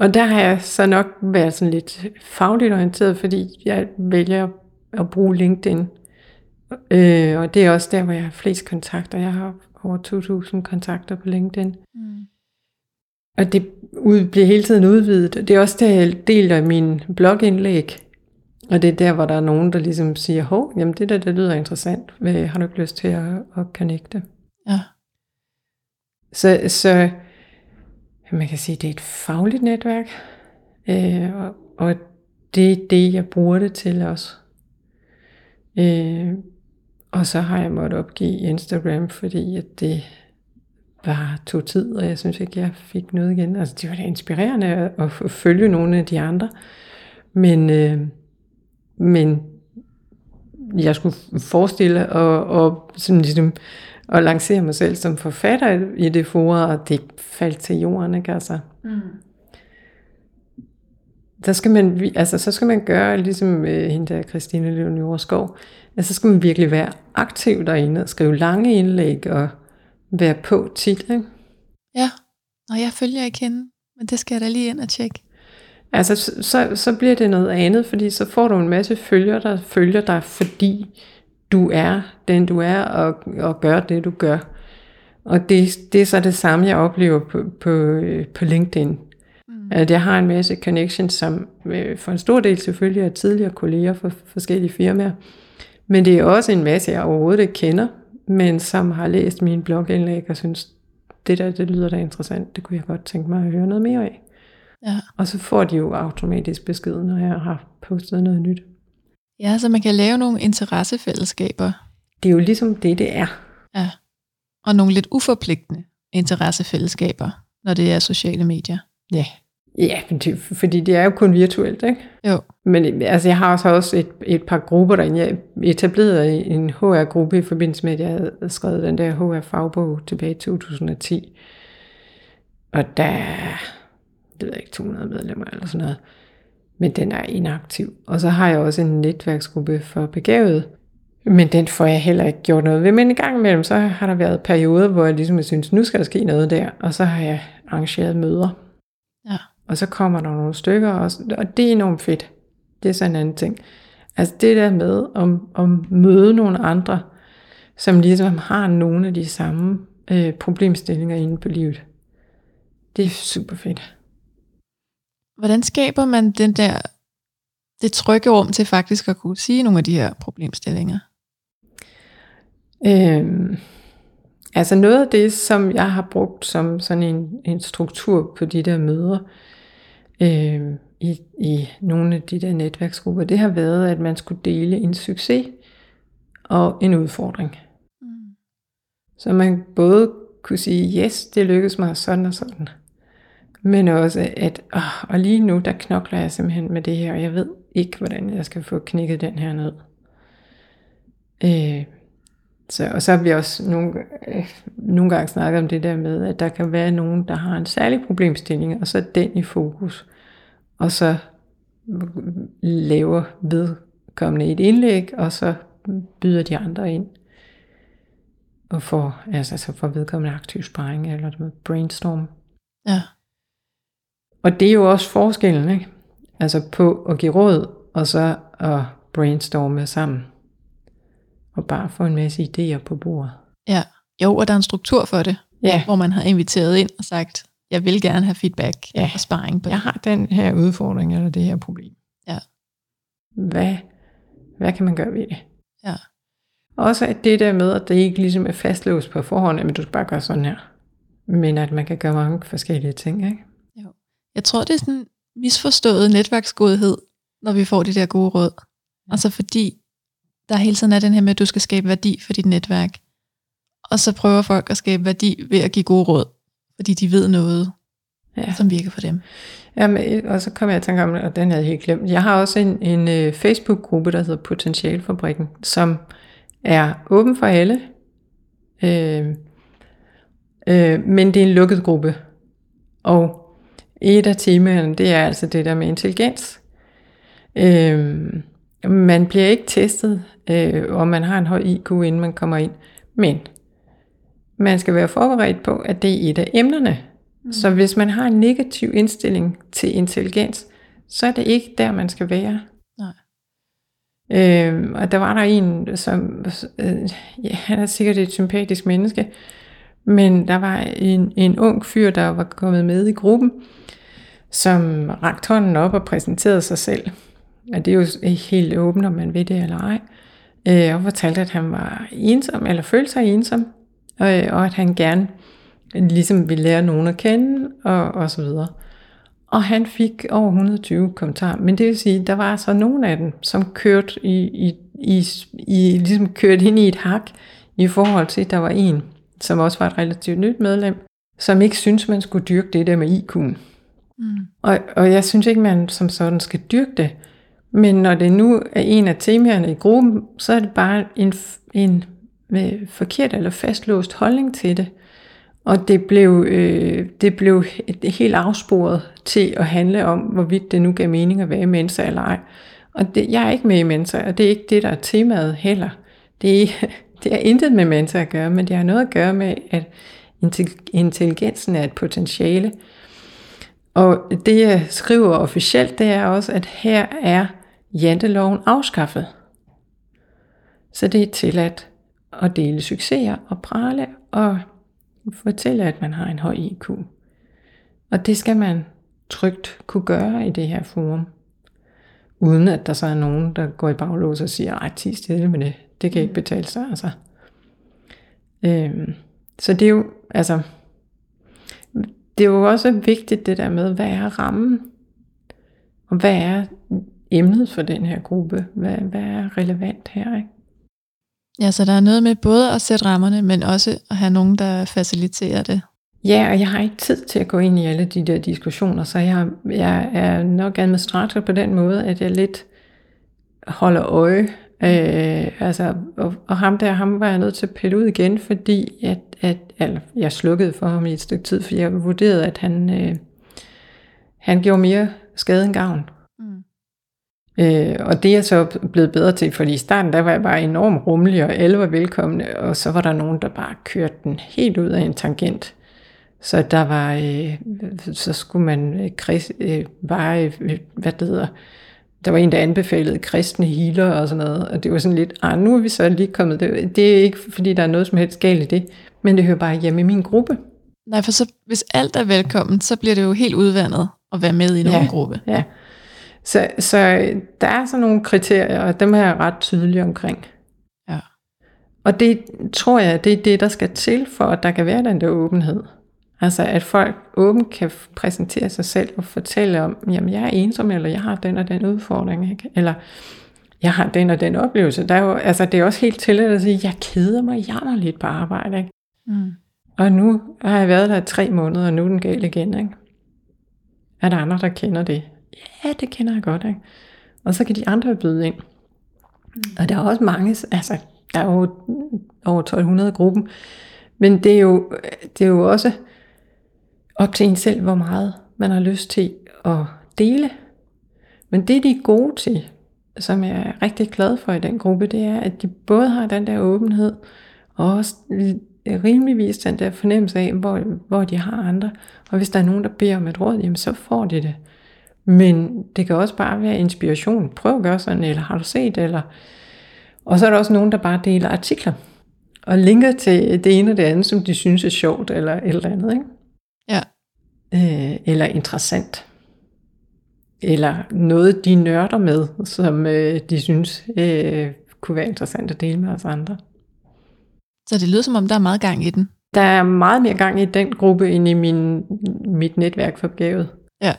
Og der har jeg så nok været sådan lidt fagligt orienteret, fordi jeg vælger at bruge LinkedIn Øh, og det er også der, hvor jeg har flest kontakter. Jeg har over 2.000 kontakter på LinkedIn. Mm. Og det ud, bliver hele tiden udvidet. Det er også der, jeg deler min blogindlæg. Og det er der, hvor der er nogen, der ligesom siger, hov, jamen det der, det lyder interessant. Har du ikke lyst til at, at connecte? Ja. Så, så man kan sige, det er et fagligt netværk. Øh, og, og det er det, jeg bruger det til også. Øh, og så har jeg måttet opgive Instagram, fordi at det var to tid, og jeg synes ikke, jeg fik noget igen. Altså, det var da inspirerende at, at følge nogle af de andre. Men, øh, men jeg skulle forestille og, og sådan ligesom at lancere mig selv som forfatter i det forum, og det faldt til jorden, ikke altså. Mm. Der skal man, altså, så skal man gøre, ligesom øh, hende der Christine Leonore Skov, altså, så skal man virkelig være aktiv derinde og skrive lange indlæg og være på tit. Ikke? Ja, og jeg følger ikke hende, men det skal jeg da lige ind og tjekke. Altså, så, så bliver det noget andet, fordi så får du en masse følgere, der følger dig, fordi du er den, du er, og, og gør det, du gør. Og det, det er så det samme, jeg oplever på, på, på LinkedIn. Mm. At jeg har en masse connections, som øh, for en stor del selvfølgelig er tidligere kolleger for forskellige firmaer. Men det er også en masse, jeg overhovedet ikke kender, men som har læst min blogindlæg og synes, det der, det lyder da interessant, det kunne jeg godt tænke mig at høre noget mere af. Ja. Og så får de jo automatisk besked, når jeg har postet noget nyt. Ja, så man kan lave nogle interessefællesskaber. Det er jo ligesom det, det er. Ja, og nogle lidt uforpligtende interessefællesskaber, når det er sociale medier. Ja, Ja, fordi det er jo kun virtuelt, ikke? Jo. Men altså, jeg har også et, et par grupper derinde. Jeg etablerede en HR-gruppe i forbindelse med, at jeg havde skrevet den der HR-fagbog tilbage i 2010. Og der, det ved jeg ikke, 200 medlemmer eller sådan noget. Men den er inaktiv. Og så har jeg også en netværksgruppe for begavet, men den får jeg heller ikke gjort noget ved. Men i gang imellem, så har der været perioder, hvor jeg ligesom synes, nu skal der ske noget der, og så har jeg arrangeret møder. Ja. Og så kommer der nogle stykker, og, og det er enormt fedt. Det er sådan en anden ting. Altså det der med at, at møde nogle andre, som ligesom har nogle af de samme øh, problemstillinger inde på livet. Det er super fedt. Hvordan skaber man den der, det trygge rum til faktisk at kunne sige nogle af de her problemstillinger? Øhm, altså noget af det, som jeg har brugt som sådan en, en struktur på de der møder, øhm, i, i nogle af de der netværksgrupper, det har været, at man skulle dele en succes og en udfordring. Mm. Så man både kunne sige, yes, det lykkedes mig sådan og sådan. Men også, at åh, og lige nu, der knokler jeg simpelthen med det her, og jeg ved ikke, hvordan jeg skal få knækket den her ned. Øh, så, og så har vi også nogle, øh, nogle gange snakket om det der med, at der kan være nogen, der har en særlig problemstilling, og så er den i fokus. Og så laver vedkommende et indlæg, og så byder de andre ind. Og får, altså, så får vedkommende aktiv sparring, eller noget brainstorm. Ja. Og det er jo også forskellen, ikke? Altså på at give råd, og så at brainstorme sammen. Og bare få en masse idéer på bordet. Ja, jo, og der er en struktur for det. Ja. Hvor man har inviteret ind og sagt, jeg vil gerne have feedback Ja. og sparring på det. Jeg har den her udfordring, eller det her problem. Ja. Hvad, hvad kan man gøre ved det? Ja. Også at det der med, at det ikke ligesom er fastlåst på forhånd, at du skal bare gøre sådan her. Men at man kan gøre mange forskellige ting, ikke? Jeg tror, det er sådan misforstået netværksgodhed, når vi får de der gode råd. Altså fordi der hele tiden er den her med, at du skal skabe værdi for dit netværk. Og så prøver folk at skabe værdi ved at give gode råd, fordi de ved noget, Ja. som virker for dem. Jamen, og så kommer jeg i tanke om, og den havde jeg helt glemt. Jeg har også en, en øh, Facebook-gruppe, der hedder Potentialfabrikken, som er åben for alle. Øh, øh, men det er en lukket gruppe. Og et af temaerne, det er altså det der med intelligens. Øh, man bliver ikke testet, øh, og man har en høj IQ, inden man kommer ind. Men man skal være forberedt på, at det er et af emnerne. Mm. Så hvis man har en negativ indstilling til intelligens, så er det ikke der, man skal være. Nej. Øhm, og der var der en, som, øh, ja, han er sikkert et sympatisk menneske, men der var en, en ung fyr, der var kommet med i gruppen, som rakte hånden op og præsenterede sig selv. Og det er jo helt åbent, om man ved det eller ej. Øh, og fortalte, at han var ensom, eller følte sig ensom, og, øh, og at han gerne ligesom ville lære nogen at kende, og, og så videre. Og han fik over 120 kommentarer, men det vil sige, der var så nogen af dem, som kørte i, i, i, i ligesom kørte ind i et hak, i forhold til, at der var en, som også var et relativt nyt medlem, som ikke syntes, man skulle dyrke det der med IQ'en. Mm. Og, og jeg synes ikke, man som sådan skal dyrke det. Men når det nu er en af temaerne i gruppen, så er det bare en, en med forkert eller fastlåst holdning til det. Og det blev, øh, det blev helt afsporet til at handle om, hvorvidt det nu gav mening at være i Mensa eller ej. Og det, jeg er ikke med i Mensa, og det er ikke det, der er temaet heller. Det er, det er intet med mentor at gøre, men det har noget at gøre med, at intelligensen er et potentiale. Og det, jeg skriver officielt, det er også, at her er janteloven afskaffet. Så det er tilladt at dele succeser og prale og fortælle, at man har en høj IQ. Og det skal man trygt kunne gøre i det her forum. Uden at der så er nogen, der går i baglås og siger, ej, ti stille med det. Det kan ikke betale sig, altså. Øhm, så det er jo, altså, det er jo også vigtigt det der med, hvad er rammen? Og hvad er emnet for den her gruppe? Hvad, hvad er relevant her, ikke? Ja, så der er noget med både at sætte rammerne, men også at have nogen, der faciliterer det. Ja, og jeg har ikke tid til at gå ind i alle de der diskussioner, så jeg, jeg er nok administrator på den måde, at jeg lidt holder øje. Øh, altså, og, og ham der, ham var jeg nødt til at pille ud igen, fordi at, at, eller, jeg slukkede for ham i et stykke tid, for jeg vurderede, at han, øh, han gjorde mere skade end gavn. Mm. Øh, og det er jeg så blevet bedre til, fordi i starten der var jeg bare enormt rummelig, og alle var velkomne, og så var der nogen, der bare kørte den helt ud af en tangent. Så der var, øh, så skulle man øh, krist, øh, bare, øh, hvad det hedder, der var en, der anbefalede kristne healer og sådan noget, og det var sådan lidt, ah, nu er vi så lige kommet, det, det er ikke fordi, der er noget som helst galt i det, men det hører bare hjemme i min gruppe. Nej, for så, hvis alt er velkommen, så bliver det jo helt udvandet at være med i nogen Ja, gruppe. Ja. Så, så der er sådan nogle kriterier, og dem er jeg ret tydelig omkring. Ja. Og det tror jeg, det er det, der skal til, for at der kan være den der åbenhed. Altså at folk åbent kan præsentere sig selv og fortælle om, jamen jeg er ensom, eller jeg har den og den udfordring, ikke? eller jeg har den og den oplevelse. Der er jo, altså det er også helt tilladt at sige, jeg keder mig jammerligt på arbejde. Ikke? Mm. Og nu har jeg været der i tre måneder, og nu er den gal igen. Ikke? Er der andre, der kender det? Ja, det kender jeg godt. Ikke? Og så kan de andre byde ind. Og der er også mange, altså der er jo over 1200 gruppen, men det er jo, det er jo også op til en selv, hvor meget man har lyst til at dele. Men det de er gode til, som jeg er rigtig glad for i den gruppe, det er, at de både har den der åbenhed, og også rimeligvis den der fornemmelse af, hvor, hvor de har andre. Og hvis der er nogen, der beder om et råd, jamen så får de det. Men det kan også bare være inspiration. Prøv at gøre sådan, eller har du set, eller... Og så er der også nogen, der bare deler artikler, og linker til det ene og det andet, som de synes er sjovt, eller et eller andet, ikke? Øh, eller interessant. Eller noget, de nørder med, som øh, de synes øh, kunne være interessant at dele med os andre. Så det lyder som om, der er meget gang i den. Der er meget mere gang i den gruppe, end i min, mit netværk for begavet. Ja.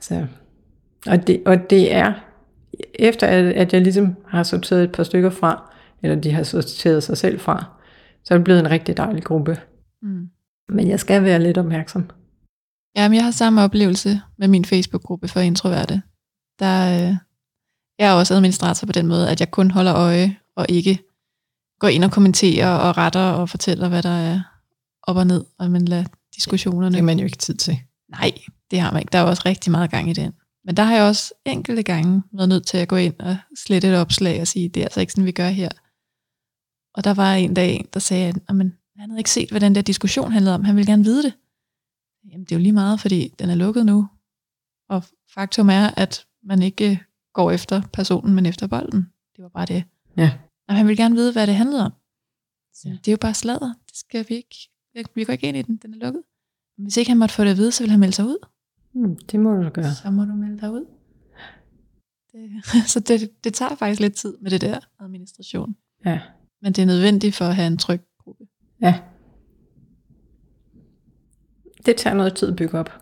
Så, og, det, og det er, efter at, at jeg ligesom har sorteret et par stykker fra, eller de har sorteret sig selv fra, så er det blevet en rigtig dejlig gruppe. Mm. Men jeg skal være lidt opmærksom. Jamen, jeg har samme oplevelse med min Facebook-gruppe for introverte. Der, øh, jeg er også administrator på den måde, at jeg kun holder øje og ikke går ind og kommenterer og retter og fortæller, hvad der er op og ned, og man lader diskussionerne. Det har man jo ikke tid til. Nej, det har man ikke. Der er også rigtig meget gang i den. Men der har jeg også enkelte gange været nødt til at gå ind og slette et opslag og sige, det er altså ikke sådan, vi gør her. Og der var en dag, der sagde, at han havde ikke set, hvad den der diskussion handlede om. Han ville gerne vide det. Jamen, det er jo lige meget, fordi den er lukket nu. Og faktum er, at man ikke går efter personen, men efter bolden. Det var bare det. Ja. Og han ville gerne vide, hvad det handlede om. Så Ja. det er jo bare sladder. Det skal vi ikke. Vi går ikke ind i den. Den er lukket. Hvis ikke han måtte få det at vide, så ville han melde sig ud. Hmm, det må du gøre. Så må du melde dig ud. Det, så det, det tager faktisk lidt tid med det der administration. Ja. Men det er nødvendigt for at have en tryg. Ja. Det tager noget tid at bygge op.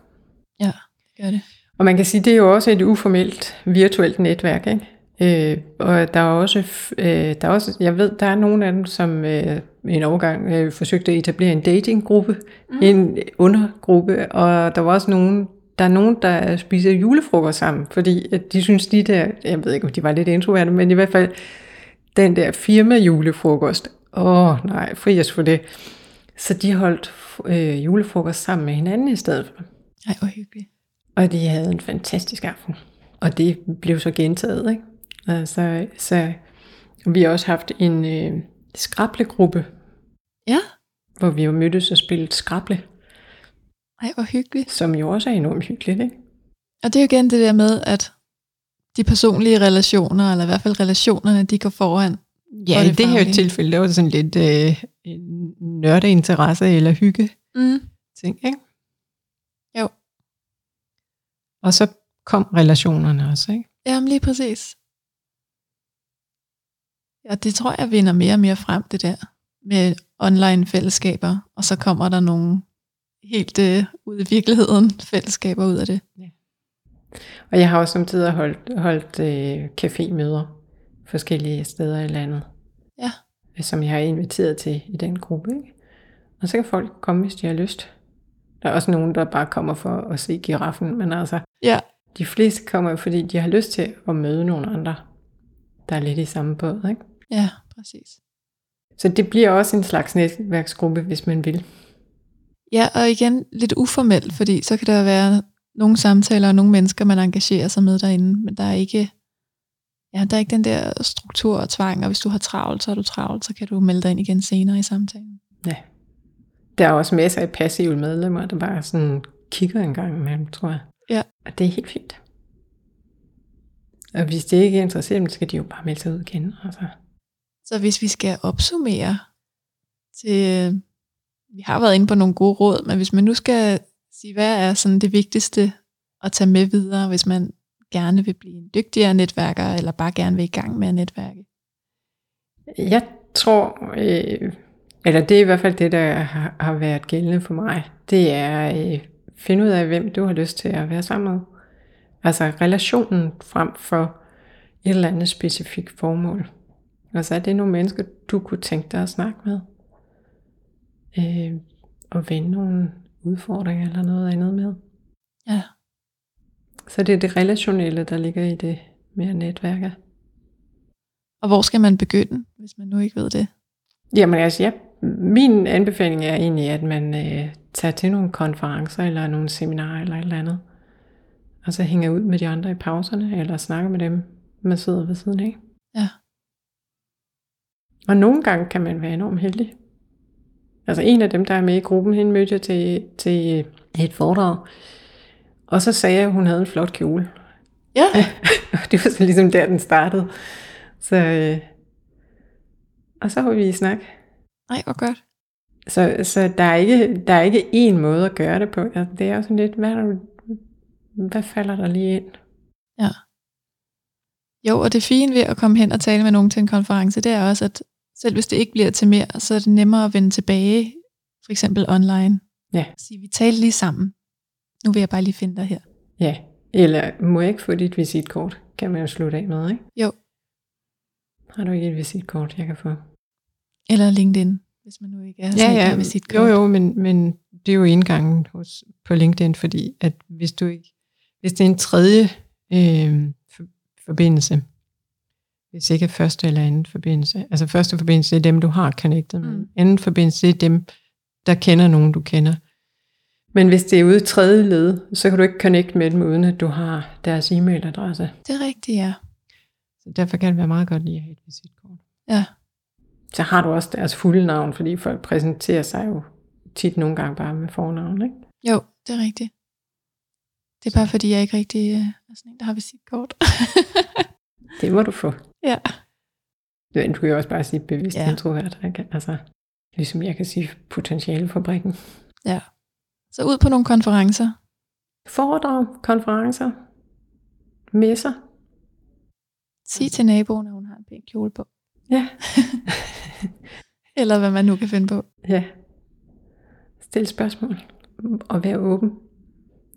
Ja, det gør det. Og man kan sige, det er jo også et uformelt virtuelt netværk, ikke? Øh, og der er også, øh, der er også, jeg ved, der er nogle af dem, som øh, en overgang øh, forsøgte at etablere en datinggruppe, mm. en undergruppe, og der var også nogen, der er nogen, der spiser julefrokost sammen, fordi at de synes, de der, jeg ved ikke, om de var lidt introverte, men i hvert fald den der firma julefrokost, åh nej, fri os for det. Så de holdt øh, julefrokost sammen med hinanden i stedet for. Ej, hvor hyggeligt. Og de havde en fantastisk aften. Og det blev så gentaget, ikke? Altså, så vi har også haft en øh, skrablegruppe, Ja, hvor vi jo mødtes og spillede skrable, ej, hvor hyggeligt. som jo også er enormt hyggeligt, ikke? Og det er jo igen det der med, at de personlige relationer, eller i hvert fald relationerne, de går foran. Ja, i det det her faglige. tilfælde, der var det sådan lidt øh, nørdeinteresse eller hygge Mm. ting, ikke? Jo. Og så kom relationerne også, ikke? Jamen lige præcis. Ja, det tror jeg vinder mere og mere frem, det der med online fællesskaber, og så kommer der nogle helt øh, ud i virkeligheden fællesskaber ud af det. Og jeg har også samtidig holdt, holdt øh, cafémøder forskellige steder i landet. Ja. Som jeg har inviteret til i den gruppe. Ikke? Og så kan folk komme, hvis de har lyst. Der er også nogen, der bare kommer for at se giraffen, men altså, Ja, de fleste kommer, fordi de har lyst til at møde nogle andre, der er lidt i samme båd. Ikke? ja, præcis. Så det bliver også en slags netværksgruppe, hvis man vil. Ja, og igen lidt uformelt, fordi så kan der være nogle samtaler og nogle mennesker, man engagerer sig med derinde, men der er ikke, ja, der er ikke den der struktur og tvang, og hvis du har travlt, så er du travlt, så kan du melde dig ind igen senere i samtalen. Ja. Der er også masser af passive medlemmer, der bare sådan kigger en gang imellem, tror jeg. Ja. Og det er helt fint. Og hvis det ikke er interesseret, så skal de jo bare melde sig ud igen. Altså. Så hvis vi skal opsummere til, vi har været inde på nogle gode råd, men hvis man nu skal sige, hvad er sådan det vigtigste at tage med videre, hvis man gerne vil blive en dygtigere netværker, eller bare gerne vil i gang med at netværke? Jeg tror, øh, eller det er i hvert fald det, der har, har været gældende for mig, det er øh, finde ud af, hvem du har lyst til at være sammen med. Altså relationen frem for et eller andet specifikt formål. Altså er det nogle mennesker, du kunne tænke dig at snakke med? Øh, og vende nogle udfordringer eller noget andet med. Ja. Så det er det relationelle, der ligger i det med at netværke. Og hvor skal man begynde, hvis man nu ikke ved det? Jamen altså, ja, min anbefaling er egentlig, at man øh, tager til nogle konferencer eller nogle seminarer eller et eller andet. Og så hænger ud med de andre i pauserne, eller snakker med dem, man sidder ved siden af. Ja. Og nogle gange kan man være enormt heldig. Altså en af dem, der er med i gruppen, hende mødte jeg til, til et foredrag. Og så sagde jeg, at hun havde en flot kjole. Ja. Det var så ligesom der, den startede. Så, øh, og så var vi i snak. Nej, hvor godt. Så, så der, er ikke, der er ikke én måde at gøre det på. Altså, det er jo sådan lidt, hvad, er der, hvad falder der lige ind? Ja. Jo, og det fine ved at komme hen og tale med nogen til en konference, det er også, at selv hvis det ikke bliver til mere, så er det nemmere at vende tilbage, for eksempel online. Ja. Sige, vi talte lige sammen. Nu vil jeg bare lige finde dig her. Ja, eller må jeg ikke få dit visitkort? Kan man jo slutte af med, ikke? Jo. Har du ikke et visitkort, jeg kan få? Eller LinkedIn, hvis man nu ikke er Ja, ja, med sit jo jo, men, men det er jo indgangen hos, på LinkedIn, fordi at hvis du ikke, hvis det er en tredje øh, for, forbindelse, hvis ikke første eller anden forbindelse, altså første forbindelse er dem, du har connectet med, Mm. anden forbindelse er dem, der kender nogen, du kender. Men hvis det er ude i tredje led, så kan du ikke connecte med dem, uden at du har deres e-mailadresse. Det er rigtigt, ja. Så derfor kan det være meget godt lige at have et visitkort. Ja, Så har du også deres fulde navn, fordi folk præsenterer sig jo tit nogle gange bare med fornavn, ikke? jo, det er rigtigt. Det er bare fordi, jeg ikke rigtig øh, er sådan en, der har visitkort. Det må du få. ja. Men du kan jo også bare sige bevidst Ja. ja. introvert, ikke? Altså, ligesom jeg kan sige potentialefabrikken. ja. Så ud på nogle konferencer. Foredrag, konferencer, messer. Sig til naboen, at hun har en pæn kjole på. Ja. Eller hvad man nu kan finde på. ja. Stil spørgsmål. Og vær åben.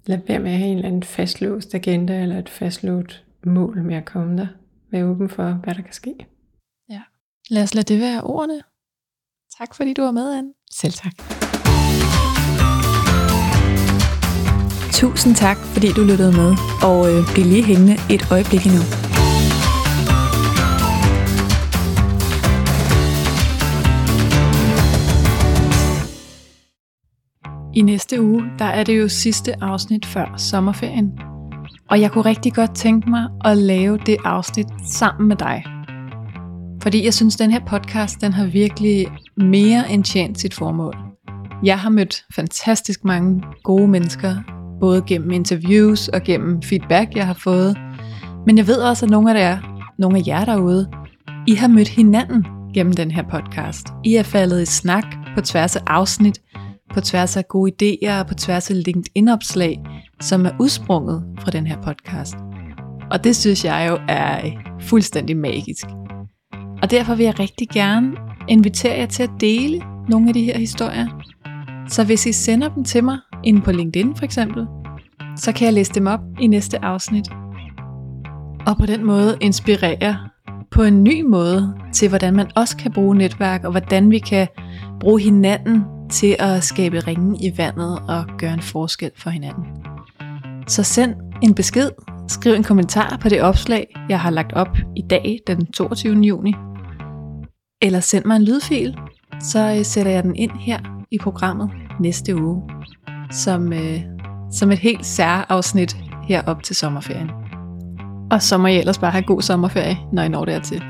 Lad være med at have en eller anden fastlåst agenda, eller et fastlåst mål med at komme der. Vær åben for, hvad der kan ske. Lad os lade det være ordene. Tak fordi du var med, Anne. Selv tak. Tusind tak, fordi du lyttede med, og øh, bliv lige hængende et øjeblik endnu. I næste uge, der er det jo sidste afsnit før sommerferien. Og jeg kunne rigtig godt tænke mig at lave det afsnit sammen med dig. Fordi jeg synes, den her podcast, den har virkelig mere end tjent sit formål. Jeg har mødt fantastisk mange gode mennesker, både gennem interviews og gennem feedback, jeg har fået. Men jeg ved også, at nogle af jer, nogle af jer derude, I har mødt hinanden gennem den her podcast. I er faldet i snak på tværs af afsnit, på tværs af gode idéer og på tværs af LinkedIn-opslag, som er udsprunget fra den her podcast. Og det synes jeg jo er øh, fuldstændig magisk. Og derfor vil jeg rigtig gerne invitere jer til at dele nogle af de her historier. Så hvis I sender dem til mig, inde på LinkedIn for eksempel, så kan jeg læse dem op i næste afsnit. Og på den måde inspirere på en ny måde til, hvordan man også kan bruge netværk, og hvordan vi kan bruge hinanden til at skabe ringen i vandet og gøre en forskel for hinanden. Så send en besked, skriv en kommentar på det opslag, jeg har lagt op i dag, den 22. juni. Eller send mig en lydfil, så øh, sætter jeg den ind her i programmet næste uge, som, øh, som et helt særafsnit herop til sommerferien. Og så må I ellers bare have god sommerferie, når I når dertil.